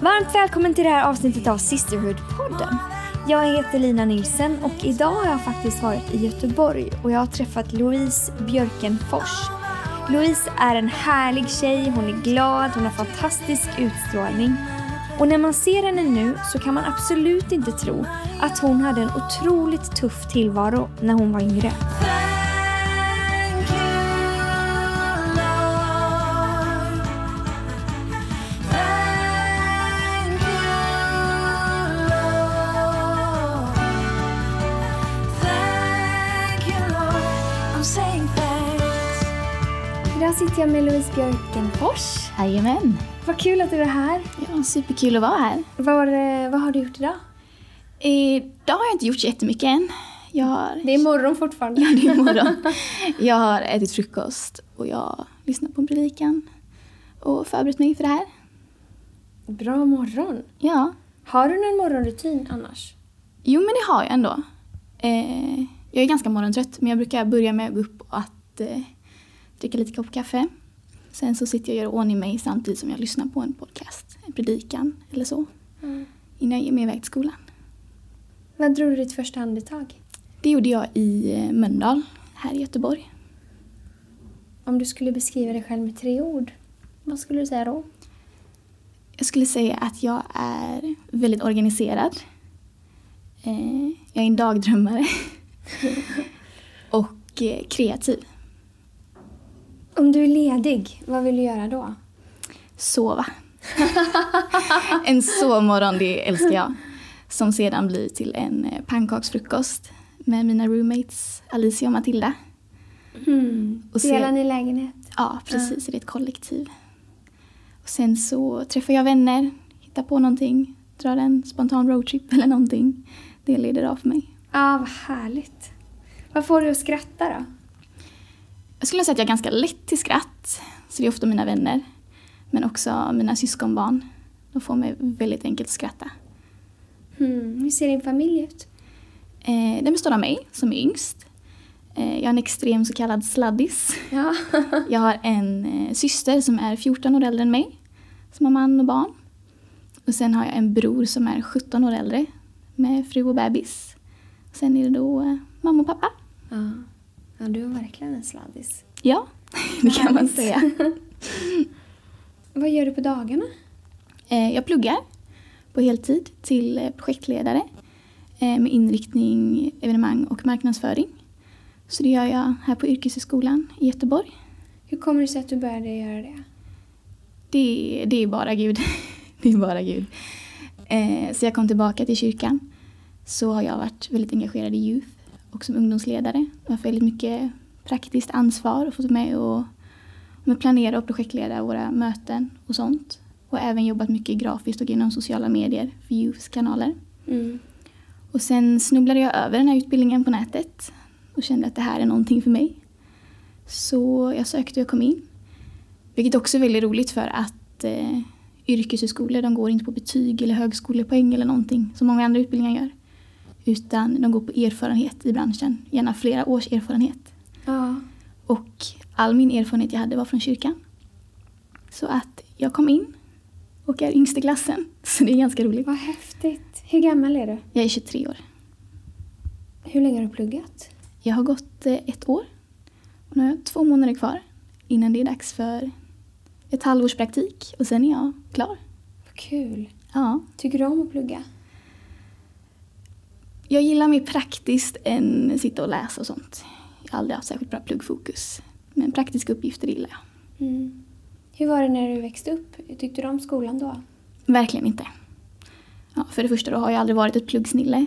Varmt välkommen till det här avsnittet av Sisterhood-podden. Jag heter Lina Nilsen och idag har jag faktiskt varit i Göteborg och jag har träffat Louise Björkenfors. Louise är en härlig tjej, hon är glad, hon har fantastisk utstrålning. Och när man ser henne nu så kan man absolut inte tro att hon hade en otroligt tuff tillvaro när hon var yngre. Sitter jag Louise Björkenfors. Jajamän. Vad kul att du är här. Ja, superkul att vara här. Vad, eh, vad har du gjort idag? Idag har jag inte gjort så jättemycket än. Har... Det är morgon fortfarande. Ja, det är morgon. Jag har ätit frukost och jag lyssnat på en predikan och förberett mig för det här. Bra morgon. Ja. Har du någon morgonrutin annars? Jo, men det har jag ändå. Eh, jag är ganska morgontrött, men jag brukar börja med att gå upp och att eh, dricka lite kopp kaffe. Sen så sitter jag och gör ordning mig samtidigt som jag lyssnar på en podcast, en predikan eller så. Mm. Innan jag ger mig iväg till skolan. När drog du ditt första andetag? Det gjorde jag i eh, Mölndal, här i Göteborg. Om du skulle beskriva dig själv med tre ord, vad skulle du säga då? Jag skulle säga att jag är väldigt organiserad. Eh, jag är en dagdrömmare. och eh, kreativ. Om du är ledig, vad vill du göra då? Sova. en sovmorgon, det älskar jag. Som sedan blir till en eh, pannkaksfrukost med mina roommates Alicia och Matilda. Mm. Och Delar ni lägenhet? Ja, precis. Det är ett kollektiv. Och sen så träffar jag vänner, hittar på någonting, drar en spontan roadtrip eller någonting. Det leder av för mig. Ja, vad härligt. Vad får du att skratta då? Jag skulle säga att jag är ganska lätt till skratt. Så det är ofta mina vänner. Men också mina syskonbarn. De får mig väldigt enkelt att skratta. Hmm. Hur ser din familj ut? Eh, den består av mig, som är yngst. Eh, jag har en extrem så kallad sladdis. Ja. Jag har en eh, syster som är 14 år äldre än mig. Som har man och barn. Och sen har jag en bror som är 17 år äldre. Med fru och bebis. Sen är det då eh, mamma och pappa. ja. Ja, du är verkligen en sladdis. Ja, det kan man säga. Vad gör du på dagarna? Eh, jag pluggar på heltid till eh, projektledare eh, med inriktning evenemang och marknadsföring. Så det gör jag här på Yrkeshögskolan i Göteborg. Hur kommer det sig att du började göra det? Det, det är bara Gud. Det är bara Gud. Eh, så jag kom tillbaka till kyrkan så har jag varit väldigt engagerad i youth och som ungdomsledare. Jag har väldigt mycket praktiskt ansvar och fått med och med planera och projektleda våra möten och sånt. Och även jobbat mycket grafiskt och inom sociala medier för youths kanaler. Mm. Och sen snubblade jag över den här utbildningen på nätet och kände att det här är någonting för mig. Så jag sökte och kom in. Vilket också är väldigt roligt för att eh, yrkeshögskolor de går inte på betyg eller högskolepoäng eller någonting som många andra utbildningar gör. Utan de går på erfarenhet i branschen, gärna flera års erfarenhet. Ja. Och all min erfarenhet jag hade var från kyrkan. Så att jag kom in och är yngst i klassen. Så det är ganska roligt. Vad häftigt. Hur gammal är du? Jag är 23 år. Hur länge har du pluggat? Jag har gått eh, ett år och nu har jag två månader kvar innan det är dags för ett halvårs praktik och sen är jag klar. Vad kul. Ja, Tycker du om att plugga? Jag gillar mer praktiskt än sitta och läsa och sånt. Jag har aldrig haft särskilt bra pluggfokus. Men praktiska uppgifter gillar jag. Mm. Hur var det när du växte upp? Tyckte du om skolan då? Verkligen inte. Ja, för det första då har jag aldrig varit ett pluggsnille.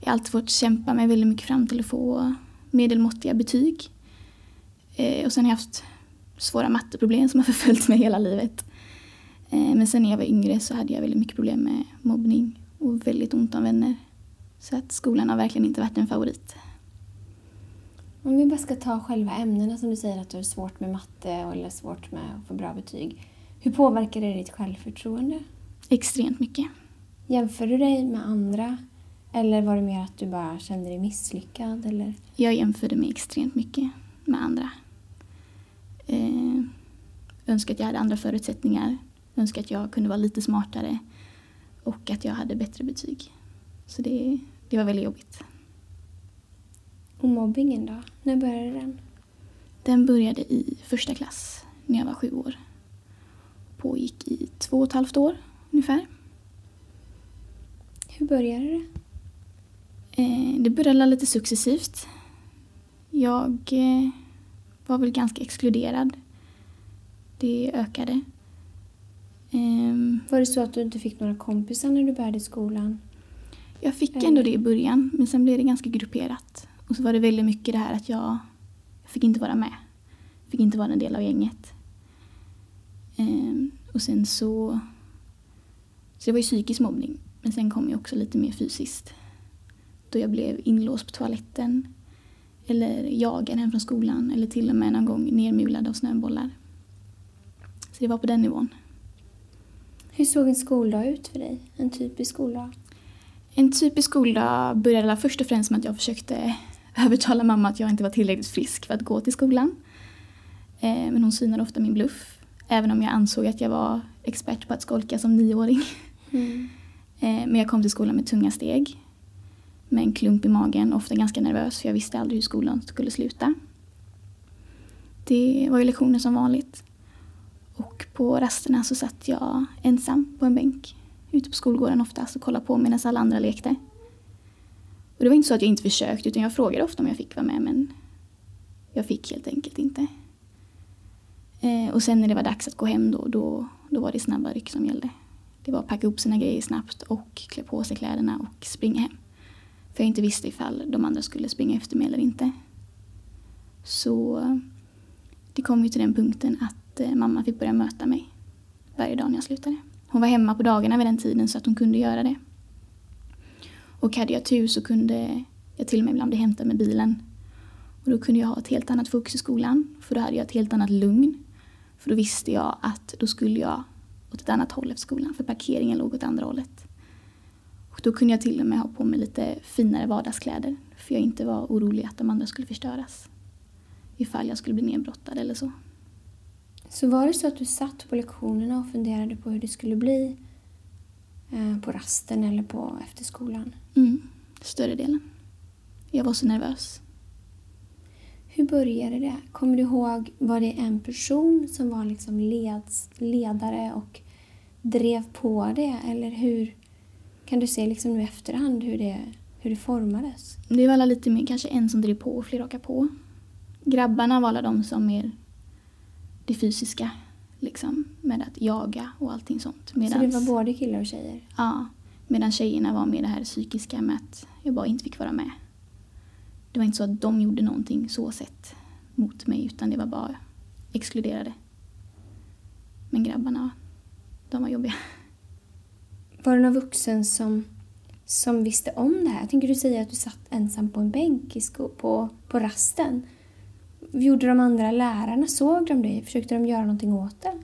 Jag har alltid fått kämpa mig väldigt mycket fram till att få medelmåttiga betyg. Eh, och sen har jag haft svåra matteproblem som har förföljt mig hela livet. Eh, men sen när jag var yngre så hade jag väldigt mycket problem med mobbning och väldigt ont om vänner. Så att skolan har verkligen inte varit en favorit. Om vi bara ska ta själva ämnena som du säger att du har svårt med matte eller svårt med att få bra betyg. Hur påverkar det ditt självförtroende? Extremt mycket. Jämför du dig med andra? Eller var det mer att du bara kände dig misslyckad? Eller? Jag jämförde mig extremt mycket med andra. Eh, önskar att jag hade andra förutsättningar önskar att jag kunde vara lite smartare och att jag hade bättre betyg. Så det, det var väldigt jobbigt. Och mobbingen då? När började den? Den började i första klass när jag var sju år. Pågick i två och ett halvt år ungefär. Hur började det? Eh, det började lite successivt. Jag eh, var väl ganska exkluderad. Det ökade. Um, var det så att du inte fick några kompisar när du började skolan? Jag fick Eller? ändå det i början, men sen blev det ganska grupperat. Och så var det väldigt mycket det här att jag, jag fick inte vara med. Jag fick inte vara en del av gänget. Um, och sen så... Så det var ju psykisk mobbning, men sen kom ju också lite mer fysiskt. Då jag blev inlåst på toaletten, eller jagad hem från skolan, eller till och med någon gång nermulad av snöbollar. Så det var på den nivån. Hur såg en skoldag ut för dig? En typisk skoldag? En typisk skoldag började först och främst med att jag försökte övertala mamma att jag inte var tillräckligt frisk för att gå till skolan. Eh, men hon synade ofta min bluff. Även om jag ansåg att jag var expert på att skolka som nioåring. Mm. Eh, men jag kom till skolan med tunga steg. Med en klump i magen, ofta ganska nervös för jag visste aldrig hur skolan skulle sluta. Det var ju lektioner som vanligt. Och på rasterna så satt jag ensam på en bänk ute på skolgården oftast och kollade på medan alla andra lekte. Och det var inte så att jag inte försökte utan jag frågade ofta om jag fick vara med men jag fick helt enkelt inte. Eh, och sen när det var dags att gå hem då, då, då var det snabba ryck som gällde. Det var att packa ihop sina grejer snabbt och klä på sig kläderna och springa hem. För jag inte visste ifall de andra skulle springa efter mig eller inte. Så det kom ju till den punkten att eh, mamma fick börja möta mig varje dag när jag slutade. Hon var hemma på dagarna vid den tiden så att hon kunde göra det. Och hade jag tur så kunde jag till och med ibland bli hämtad med bilen. Och då kunde jag ha ett helt annat fokus i skolan, för då hade jag ett helt annat lugn. För då visste jag att då skulle jag åt ett annat håll efter skolan, för parkeringen låg åt andra hållet. Och då kunde jag till och med ha på mig lite finare vardagskläder, för jag inte var orolig att de andra skulle förstöras. Ifall jag skulle bli nedbrottad eller så. Så var det så att du satt på lektionerna och funderade på hur det skulle bli eh, på rasten eller på efter skolan? Mm, större delen. Jag var så nervös. Hur började det? Kommer du ihåg, var det en person som var liksom leds, ledare och drev på det? Eller hur kan du se liksom nu i efterhand hur det, hur det formades? Det var alla lite mer kanske en som drev på och fler raka på. Grabbarna var alla de som mer det fysiska. Liksom, med att jaga och allting sånt. Medans, så det var både killar och tjejer? Ja. Medan tjejerna var med det här psykiska med att jag bara inte fick vara med. Det var inte så att de gjorde någonting så sett mot mig utan det var bara exkluderade. Men grabbarna, de var jobbiga. Var det någon vuxen som, som visste om det här? Jag tänker du säger att du satt ensam på en bänk i sko på, på rasten gjorde de andra lärarna? Såg de dig? Försökte de göra någonting åt det?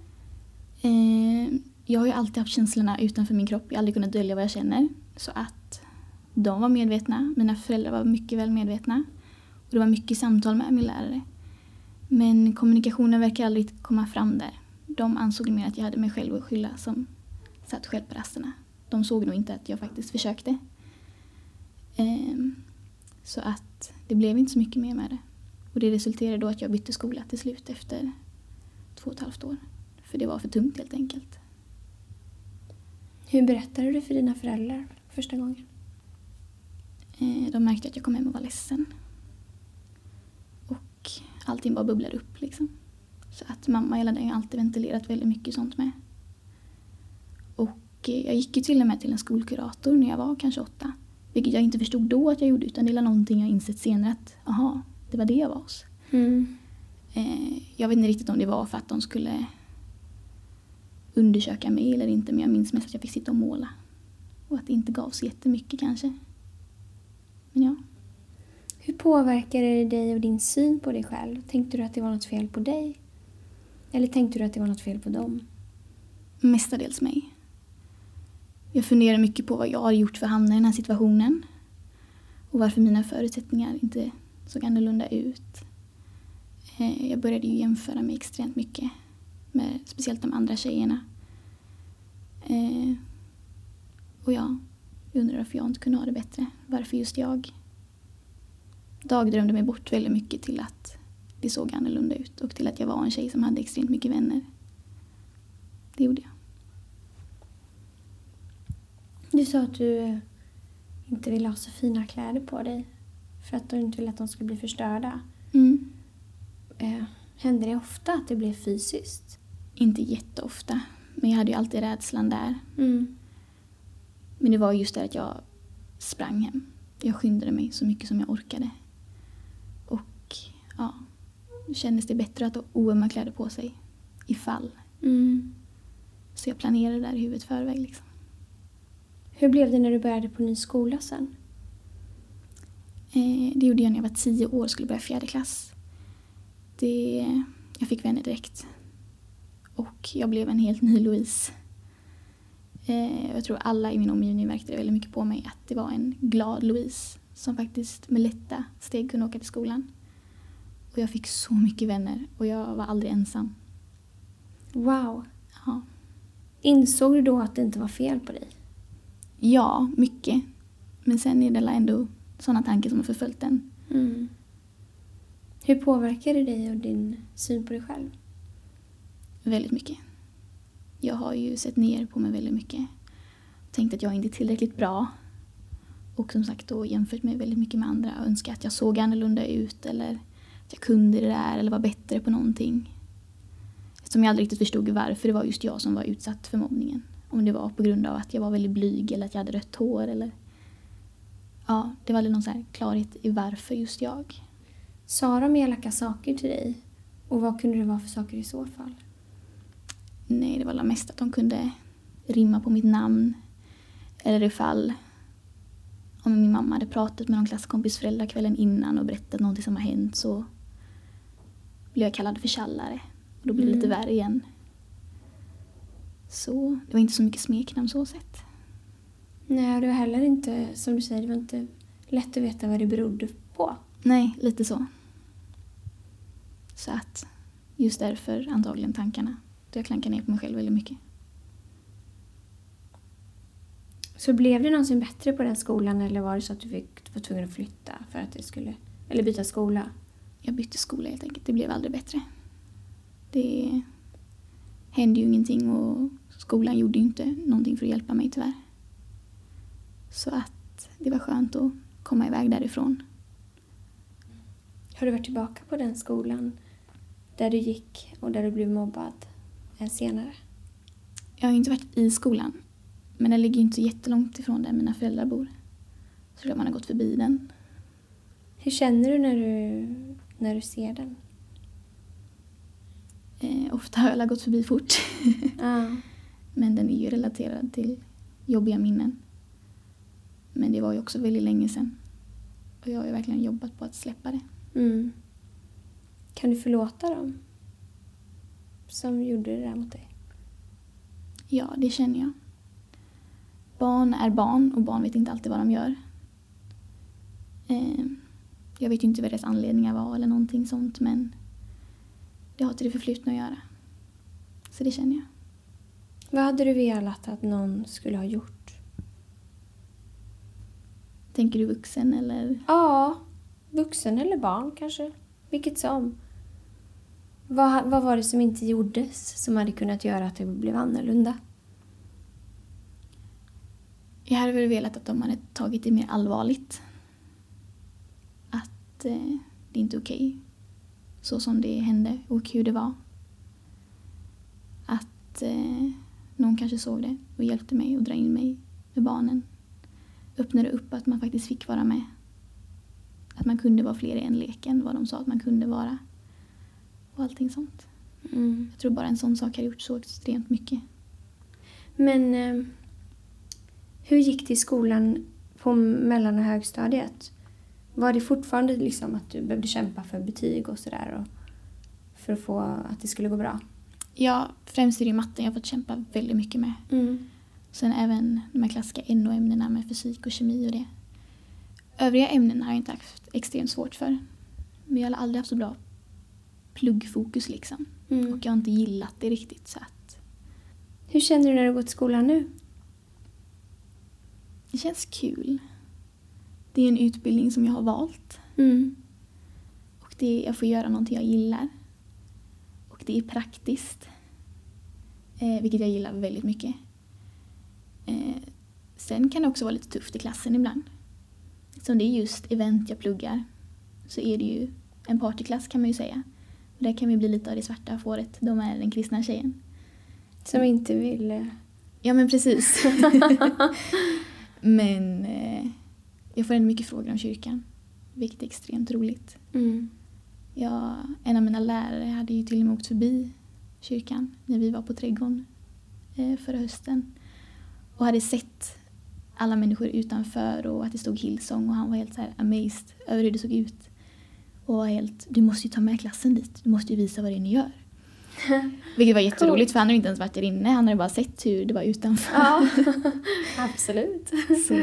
Eh, jag har ju alltid haft känslorna utanför min kropp. Jag har aldrig kunnat dölja vad jag känner. Så att de var medvetna. Mina föräldrar var mycket väl medvetna. Och det var mycket samtal med min lärare. Men kommunikationen verkar aldrig komma fram där. De ansåg mer att jag hade mig själv att skylla som satt själv på rasterna. De såg nog inte att jag faktiskt försökte. Ehm, så att det blev inte så mycket mer med det. Och det resulterade då att jag bytte skola till slut efter två och ett halvt år. För det var för tungt helt enkelt. Hur berättade du för dina föräldrar första gången? Eh, de märkte att jag kom hem och var ledsen. Och allting bara bubblade upp liksom. Så att mamma hela den alltid ventilerat väldigt mycket sånt med. Och eh, jag gick ju till och med till en skolkurator när jag var kanske åtta. Vilket jag inte förstod då att jag gjorde utan det var någonting jag insett senare att aha, det var det jag var hos. Mm. Eh, jag vet inte riktigt om det var för att de skulle undersöka mig eller inte men jag minns mest att jag fick sitta och måla. Och att det inte gav så jättemycket kanske. Men ja. Hur påverkade det dig och din syn på dig själv? Tänkte du att det var något fel på dig? Eller tänkte du att det var något fel på dem? Mestadels mig. Jag funderar mycket på vad jag har gjort för att hamna i den här situationen. Och varför mina förutsättningar inte såg annorlunda ut. Eh, jag började ju jämföra mig extremt mycket med speciellt de andra tjejerna. Eh, och ja, jag undrar varför jag inte kunde ha det bättre. Varför just jag? Dagdrömde mig bort väldigt mycket till att det såg annorlunda ut och till att jag var en tjej som hade extremt mycket vänner. Det gjorde jag. Du sa att du inte ville ha så fina kläder på dig för att du inte ville att de skulle bli förstörda. Mm. Eh, hände det ofta att det blev fysiskt? Inte jätteofta, men jag hade ju alltid rädslan där. Mm. Men det var just det att jag sprang hem. Jag skyndade mig så mycket som jag orkade. Och ja, då kändes det bättre att ha oömma kläder på sig ifall. Mm. Så jag planerade där i huvudet förväg liksom. Hur blev det när du började på ny skola sen? Eh, det gjorde jag när jag var tio år och skulle börja fjärde klass. Det, jag fick vänner direkt. Och jag blev en helt ny Louise. Eh, jag tror alla i min omgivning märkte väldigt mycket på mig att det var en glad Louise som faktiskt med lätta steg kunde åka till skolan. Och jag fick så mycket vänner och jag var aldrig ensam. Wow. Ja, Insåg du då att det inte var fel på dig? ja mycket. Men sen är det ändå sådana tankar som har förföljt en. Mm. Hur påverkar det dig och din syn på dig själv? Väldigt mycket. Jag har ju sett ner på mig väldigt mycket. Tänkt att jag inte är tillräckligt bra. Och som sagt då jämfört mig väldigt mycket med andra och önskat att jag såg annorlunda ut eller att jag kunde det där eller var bättre på någonting. Eftersom jag aldrig riktigt förstod varför det var just jag som var utsatt för mobbningen. Om det var på grund av att jag var väldigt blyg eller att jag hade rött hår eller... Ja, det var aldrig någon så klarhet i varför just jag. Sa de elaka saker till dig? Och vad kunde det vara för saker i så fall? Nej, det var mest att de kunde rimma på mitt namn. Eller ifall om min mamma hade pratat med någon klasskompis föräldrar kvällen innan och berättat någonting som har hänt så blev jag kallad för tjallare. Och då blev det lite Mm. värre igen. Så det var inte så mycket smeknamn så sett. Nej, det var heller inte, som du säger, det var inte lätt att veta vad det berodde på. Nej, lite så. Så att just därför antagligen tankarna. Jag klankar ner på mig själv väldigt mycket. Så blev det någonsin bättre på den skolan eller var det så att du fick, var tvungen att flytta för att det skulle, eller byta skola? Jag bytte skola helt enkelt. Det blev aldrig bättre. Det hände ju ingenting och skolan gjorde ju inte någonting för att hjälpa mig tyvärr. Så att det var skönt att komma iväg därifrån. Har du varit tillbaka på den skolan där du gick och där du blev mobbad senare? Jag har inte varit i skolan. Men den ligger inte jättelångt ifrån där mina föräldrar bor. Så klart man har gått förbi den. Hur känner du när du, när du ser den? Eh, ofta har jag gått förbi fort. Ja. Men den är ju relaterad till jobbiga minnen. Men det var ju också väldigt länge sedan. Och jag har ju verkligen jobbat på att släppa det. Mm. Kan du förlåta dem? Som gjorde det där mot dig? Ja, det känner jag. Barn är barn och barn vet inte alltid vad de gör. Eh, jag vet ju inte vad deras anledningar var eller någonting sånt men det har till det förflutna att göra. Så det känner jag. Vad hade du velat att någon skulle ha gjort? Tänker du vuxen eller? Ja, vuxen eller barn kanske. Vilket som. Vad, vad var det som inte gjordes som hade kunnat göra att det blev annorlunda? Jag hade väl velat att de hade tagit det mer allvarligt. Att eh, det är inte okej. Så som det hände och hur det var. Att eh, någon kanske såg det och hjälpte mig och dra in mig med barnen. Öppnade upp att man faktiskt fick vara med. Att man kunde vara fler i en lek än vad de sa att man kunde vara. Och allting sånt. Mm. Jag tror bara en sån sak har gjort så extremt mycket. Men eh, hur gick det i skolan på mellan och högstadiet? Var det fortfarande liksom att du behövde kämpa för betyg och sådär? För att få att det skulle gå bra? Ja, främst är det matten jag fått kämpa väldigt mycket med. Mm. Sen även de här klassiska NO-ämnena med fysik och kemi och det. Övriga ämnen har jag inte haft extremt svårt för. Men jag har aldrig haft så bra pluggfokus liksom. Mm. Och jag har inte gillat det riktigt så att... Hur känner du när du går till skolan nu? Det känns kul. Det är en utbildning som jag har valt. Mm. Och det är, jag får göra någonting jag gillar. Och det är praktiskt. Eh, vilket jag gillar väldigt mycket. Eh, sen kan det också vara lite tufft i klassen ibland. Eftersom det är just event jag pluggar så är det ju en partyklass kan man ju säga. Och där kan vi bli lite av det svarta fåret. De är den kristna tjejen. Som inte vill... eh, Ja men precis. men eh, jag får ändå mycket frågor om kyrkan. Vilket är extremt roligt. Mm. Jag, en av mina lärare hade ju till och med åkt förbi kyrkan när vi var på trädgården eh, förra hösten. Och hade sett alla människor utanför och att det stod Hillsong och han var helt så här amazed över hur det såg ut. Och var helt, du måste ju ta med klassen dit, du måste ju visa vad det är ni gör. Vilket var jätteroligt för han hade inte ens varit där inne, han hade bara sett hur det var utanför. Ja, absolut. Så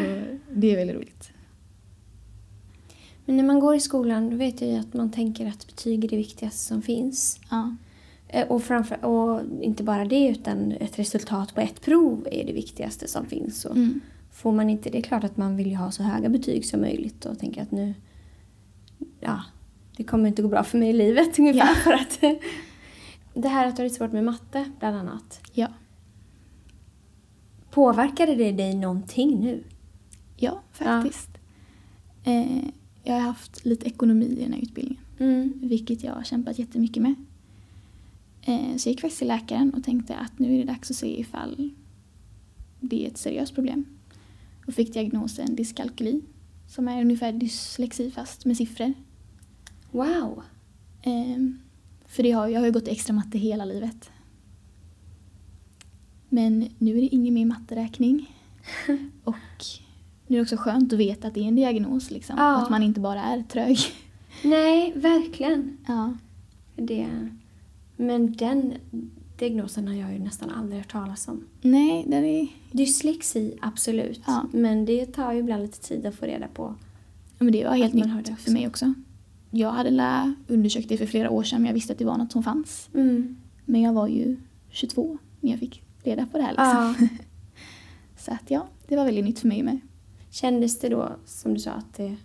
det är väldigt roligt. Men när man går i skolan då vet jag ju att man tänker att betyg är det viktigaste som finns. Ja, Och, framför, och inte bara det utan ett resultat på ett prov är det viktigaste som finns. Och mm. Får man inte det, är klart att man vill ju ha så höga betyg som möjligt och tänker att nu, ja, det kommer inte gå bra för mig i livet ungefär. Ja. För att, det här att du har det svårt med matte bland annat. ja. Påverkade det dig någonting nu? ja faktiskt. Eh, jag har haft lite ekonomi i den här utbildningen. Mm. vilket jag har kämpat jättemycket med. Eh, Så jag gick faktiskt till läkaren och tänkte att nu är det dags att se ifall det är ett seriöst problem. Och fick diagnosen dyskalkyli, som är ungefär dyslexi fast med siffror. Wow! Eh, För det har, jag har ju gått extra matte hela livet. Men nu är det ingen mer matteräkning. Och nu är det också skönt att veta att det är en diagnos liksom. Ja. Att man inte bara är trög. Nej, verkligen. Ja. Det. Men den diagnosen har jag ju nästan aldrig hört talas om. Nej, den är Dyslexi, absolut. Ja. Men det tar ju ibland lite tid att få reda på. Ja, men det var helt nytt för mig också. Jag hade undersökt det för flera år sedan men jag visste att det var något som fanns. Mm. Men jag var ju 22 när jag fick reda på det här liksom. Ja. Så att ja, det var väldigt nytt för mig med. Kändes det då, som du sa, att det...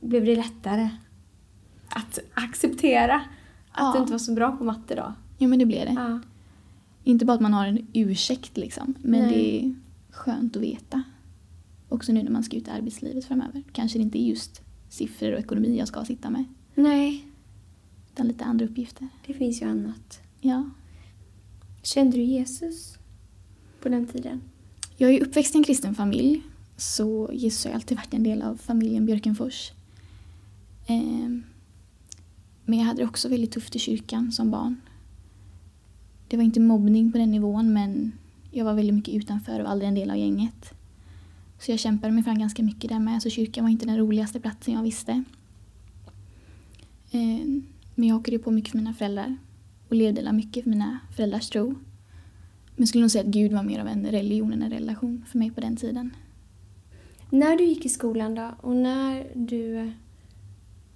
Blev det lättare att acceptera att Ja. du inte var så bra på matte då? Ja men det blev det. Ja. Inte bara att man har en ursäkt liksom, men Nej. det är skönt att veta. Också nu när man ska ut i arbetslivet framöver. Kanske det inte är just siffror och ekonomi jag ska sitta med. Nej, Utan lite andra uppgifter. det finns ju annat. Ja. Kände du Jesus på den tiden? Jag är uppväxt i en kristen familj så Jesus har alltid varit en del av familjen Björkenfors. Ehm, men jag hade det också väldigt tufft i kyrkan som barn. Det var inte mobbning på den nivån men jag var väldigt mycket utanför och aldrig en del av gänget. Så jag kämpade mig fram ganska mycket där med så kyrkan var inte den roligaste platsen jag visste. Ehm, men jag hakade på mycket för mina föräldrar och levde mycket för mina föräldrars tro. Men jag skulle nog säga att Gud var mer av en religion än en relation för mig på den tiden. När du gick i skolan då och när du...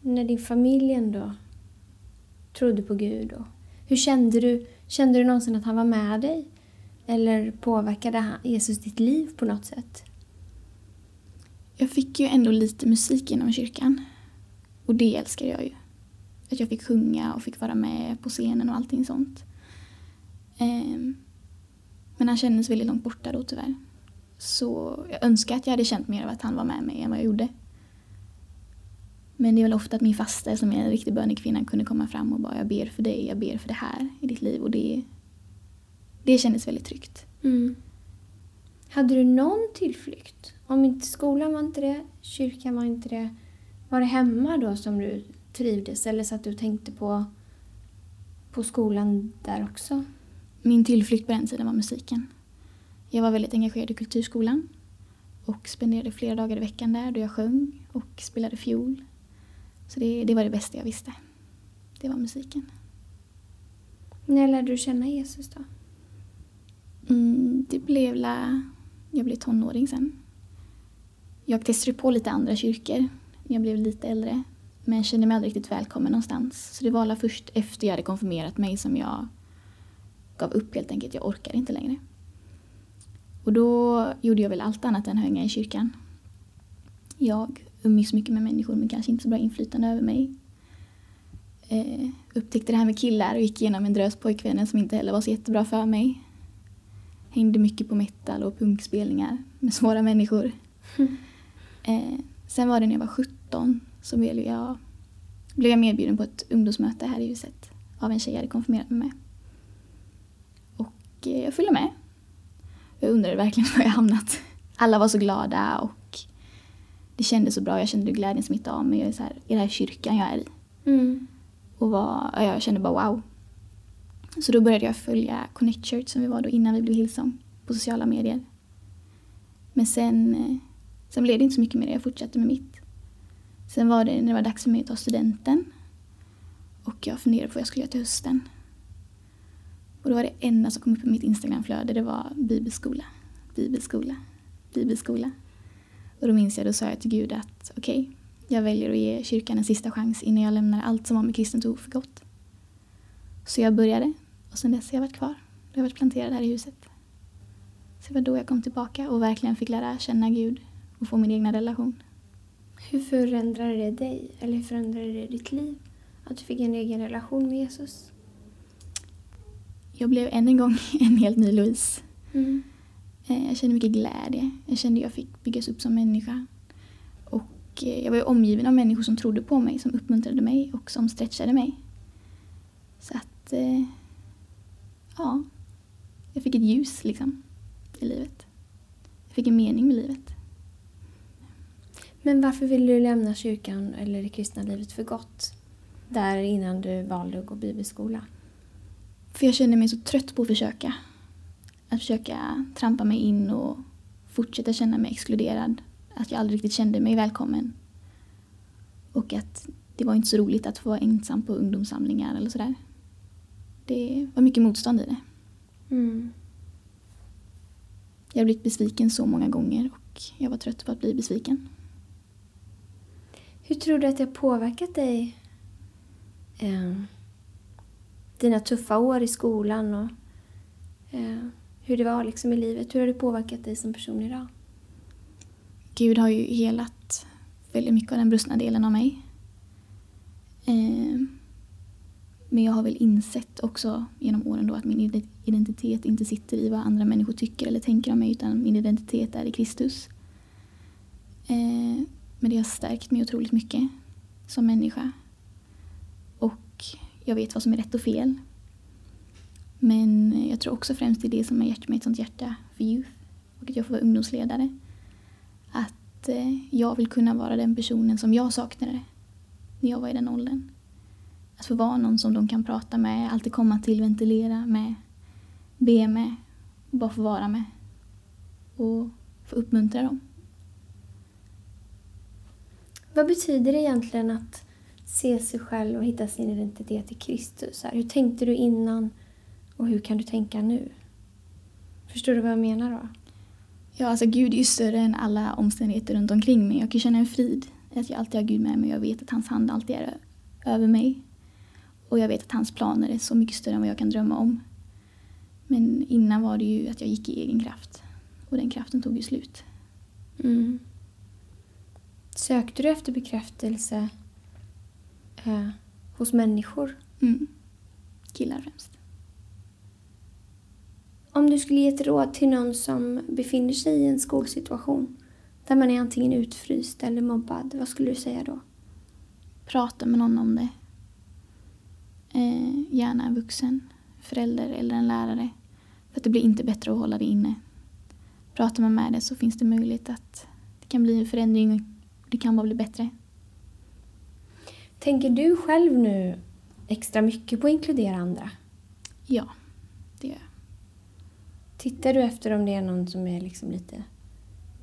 När din familj ändå trodde på Gud och hur kände du? Kände du någonsin att han var med dig? Eller påverkade han- Jesus ditt liv på något sätt? Jag fick ju ändå lite musik inom kyrkan. Och det älskar jag ju. Att jag fick sjunga och fick vara med på scenen och allting sånt. Ehm, men han kändes väldigt långt borta då tyvärr. Så jag önskar att jag hade känt mer av att han var med mig än vad jag gjorde. Men det är väl ofta att min faster som är en riktig bönekvinna kunde komma fram och bara jag ber för dig, jag ber för det här i ditt liv och det, det kändes väldigt tryggt. Mm. Hade du någon tillflykt? Om inte skolan var inte det, kyrkan var inte det. Var det hemma då som du trivdes eller så att du tänkte på, på skolan där också? Min tillflykt på den tiden var musiken. Jag var väldigt engagerad i kulturskolan och spenderade flera dagar i veckan där då jag sjöng och spelade fiol. Så det, det var det bästa jag visste. Det var musiken. När lärde du känna Jesus då? Mm, det blev la... Jag blev tonåring sen. Jag testade på lite andra kyrkor när jag blev lite äldre. Men kände mig aldrig riktigt välkommen någonstans. Så det var la först efter jag hade konfirmerat mig som jag gav upp helt enkelt. Jag orkade inte längre. Och då gjorde jag väl allt annat än hänga i kyrkan. Jag umgicks mycket med människor med kanske inte så bra inflytande över mig. Eh, upptäckte det här med killar och gick igenom en drös pojkvänner som inte heller var så jättebra för mig. Hängde mycket på metal och punkspelningar med svåra människor. Mm. Eh, sen var det när jag var 17 så blev jag, blev jag medbjuden på ett ungdomsmöte här i huset av en tjej jag hade konfirmerat mig med. Och eh, jag följde med. Jag undrade verkligen var jag hamnat. Alla var så glada och det kändes så bra. Jag kände glädjen smitta av mig. Jag är så här, I den här kyrkan jag är i. Mm. Och var, jag kände bara wow. Så då började jag följa Connect Church som vi var då innan vi blev Hillsong på sociala medier. Men sen, eh, sen blev det inte så mycket mer. Jag fortsatte med mitt. Sen var det när det var dags för mig att ta studenten. Och jag funderade på vad jag skulle göra till hösten. Och då var det enda som kom upp i mitt Instagramflöde, det var bibelskola, bibelskola, bibelskola. Och då minns jag, då sa jag till Gud att okej, okay, jag väljer att ge kyrkan en sista chans innan jag lämnar allt som har med kristen tro för gott. Så jag började och sen dess har jag varit kvar. Jag har varit planterad här i huset. Så det var då jag kom tillbaka och verkligen fick lära känna Gud och få min egna relation. Hur förändrade det dig? Eller hur förändrade det ditt liv? Att du fick en egen relation med Jesus? Jag blev än en gång en helt ny Louise. Mm. Eh, jag kände mycket glädje. Jag kände att jag fick byggas upp som människa. Och eh, jag var omgiven av människor som trodde på mig, som uppmuntrade mig och som stretchade mig. Så att, eh, ja, jag fick ett ljus liksom i livet. Jag fick en mening med livet. Men varför ville du lämna kyrkan eller det kristna livet för gott? Där innan du valde att gå bibelskola? För jag kände mig så trött på att försöka. Att försöka trampa mig in och fortsätta känna mig exkluderad. Att jag aldrig riktigt kände mig välkommen. Och att det var inte så roligt att få vara ensam på ungdomssamlingar eller sådär. Det var mycket motstånd i det. Mm. Jag har blivit besviken så många gånger och jag var trött på att bli besviken. Hur tror du att det har påverkat dig? Eh, dina tuffa år i skolan och eh, hur det var liksom i livet. Hur har det påverkat dig som person idag? Gud har ju helat väldigt mycket av den brustna delen av mig. Eh, men jag har väl insett också genom åren då att min identitet inte sitter i vad andra människor tycker eller tänker om mig utan min identitet är i Kristus. Eh, men det har stärkt mig otroligt mycket som människa. Och jag vet vad som är rätt och fel. Men jag tror också främst det är det som har gett mig ett sånt hjärta för youth och att jag får vara ungdomsledare. Att eh, jag vill kunna vara den personen som jag saknade när jag var i den åldern. Att få vara någon som de kan prata med, alltid komma till, ventilera med, be med, bara få vara med och få uppmuntra dem. Vad betyder det egentligen att se sig själv och hitta sin identitet i Kristus? Hur tänkte du innan och hur kan du tänka nu? Förstår du vad jag menar då? Ja, alltså Gud är ju större än alla omständigheter runt omkring mig. Jag kan känna en frid att jag alltid har Gud med mig jag vet att hans hand alltid är över mig. Och jag vet att hans planer är så mycket större än vad jag kan drömma om. Men innan var det ju att jag gick i egen kraft. Och den kraften tog ju slut. Mm. Sökte du efter bekräftelse eh, hos människor? Mm. Killar främst. Om du skulle ge ett råd till någon som befinner sig i en skolsituation där man är antingen utfryst eller mobbad, vad skulle du säga då? Prata med någon om det. Eh, gärna en vuxen, förälder eller en lärare. För att det blir inte bättre att hålla det inne. Pratar man med det så finns det möjlighet att det kan bli en förändring det kan bara bli bättre. Tänker du själv nu extra mycket på att inkludera andra? Ja. Tittar du efter om det är någon som är liksom lite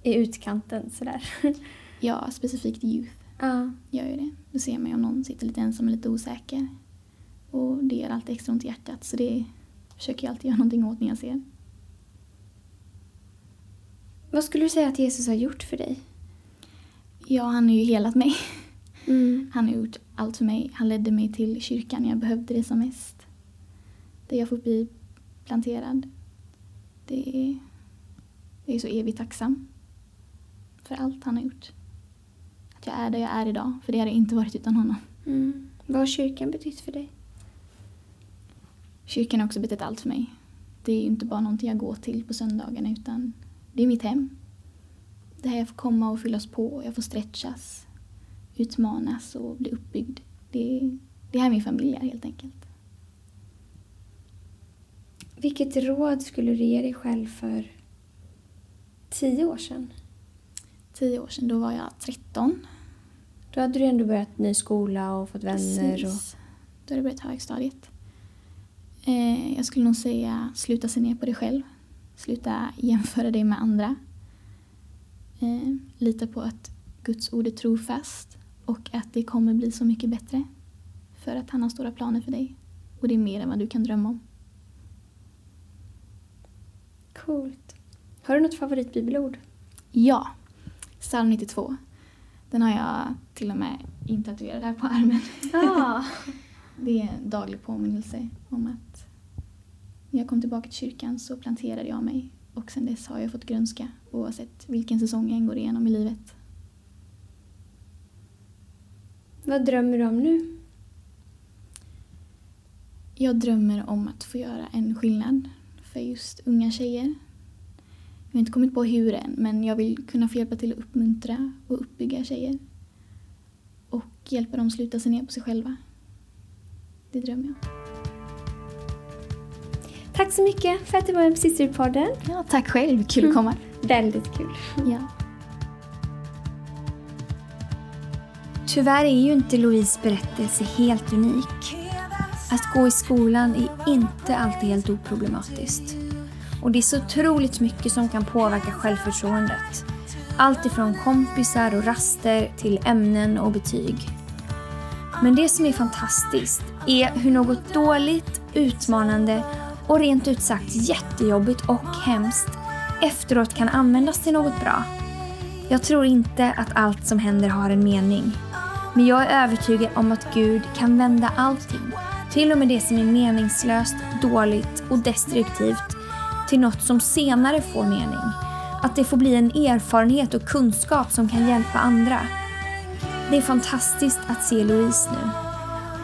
i utkanten sådär? ja, specifikt youth. Ja. Gör ju det. Då ser man ju om någon sitter lite ensam och lite osäker. Och det gör alltid extra ont i hjärtat så det försöker jag alltid göra någonting åt när jag ser. Vad skulle du säga att Jesus har gjort för dig? Ja, han har ju helat mig. Mm. Han har gjort allt för mig. Han ledde mig till kyrkan när jag behövde det som mest. Där jag får bli planterad. Det är, jag är så evigt tacksam för allt han har gjort. Att jag är där jag är idag, för det hade jag inte varit utan honom. Mm. Vad har kyrkan betytt för dig? Kyrkan har också betytt allt för mig. Det är ju inte bara någonting jag går till på söndagarna utan det är mitt hem. Det här jag får komma och fyllas på, jag får stretchas, utmanas och bli uppbyggd. Det, det här är min familj helt enkelt. Vilket råd skulle du ge dig själv för tio år sedan? Tio år sedan, då var jag 13. Då hade du ändå börjat ny skola och fått vänner. Och... Precis. Då hade jag börjat högstadiet. Eh, jag skulle nog säga sluta se ner på dig själv. Sluta jämföra dig med andra. Eh, lita på att Guds ord är trofast och att det kommer bli så mycket bättre. För att han har stora planer för dig. Och det är mer än vad du kan drömma om. Coolt. Har du något favoritbibelord? Ja, psalm 92. Den har jag till och med intatuerad här på armen. Ja. Det är en daglig påminnelse om att när jag kom tillbaka till kyrkan så planterade jag mig och sen dess har jag fått grönska oavsett vilken säsong jag än går igenom i livet. Vad drömmer du om nu? Jag drömmer om att få göra en skillnad för just unga tjejer. Jag har inte kommit på hur än, men jag vill kunna få hjälpa till att uppmuntra och uppbygga tjejer. Och hjälpa dem sluta se ner på sig själva. Det drömmer jag. Tack så mycket för att du var med på Sisterpodden. Ja, tack själv. Kul att komma. Väldigt kul. Ja. Tyvärr är ju inte Louise berättelse helt unik. Att gå i skolan är inte alltid helt oproblematiskt. Och det är så otroligt mycket som kan påverka självförtroendet. Allt ifrån kompisar och raster till ämnen och betyg. Men det som är fantastiskt är hur något dåligt, utmanande och rent ut sagt jättejobbigt och hemskt efteråt kan användas till något bra. Jag tror inte att allt som händer har en mening. Men jag är övertygad om att Gud kan vända allting, till och med det som är meningslöst, dåligt och destruktivt, till något som senare får mening. Att det får bli en erfarenhet och kunskap som kan hjälpa andra. Det är fantastiskt att se Louise nu.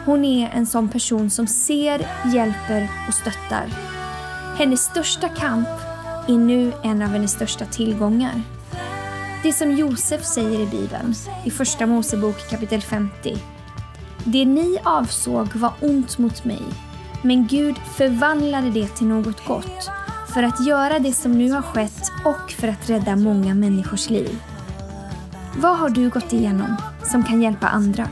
Hon är en sån person som ser, hjälper och stöttar. Hennes största kamp är nu en av hennes största tillgångar. Det som Josef säger i Bibeln, i Första Mosebok kapitel 50. Det ni avsåg var ont mot mig, men Gud förvandlade det till något gott för att göra det som nu har skett och för att rädda många människors liv. Vad har du gått igenom som kan hjälpa andra?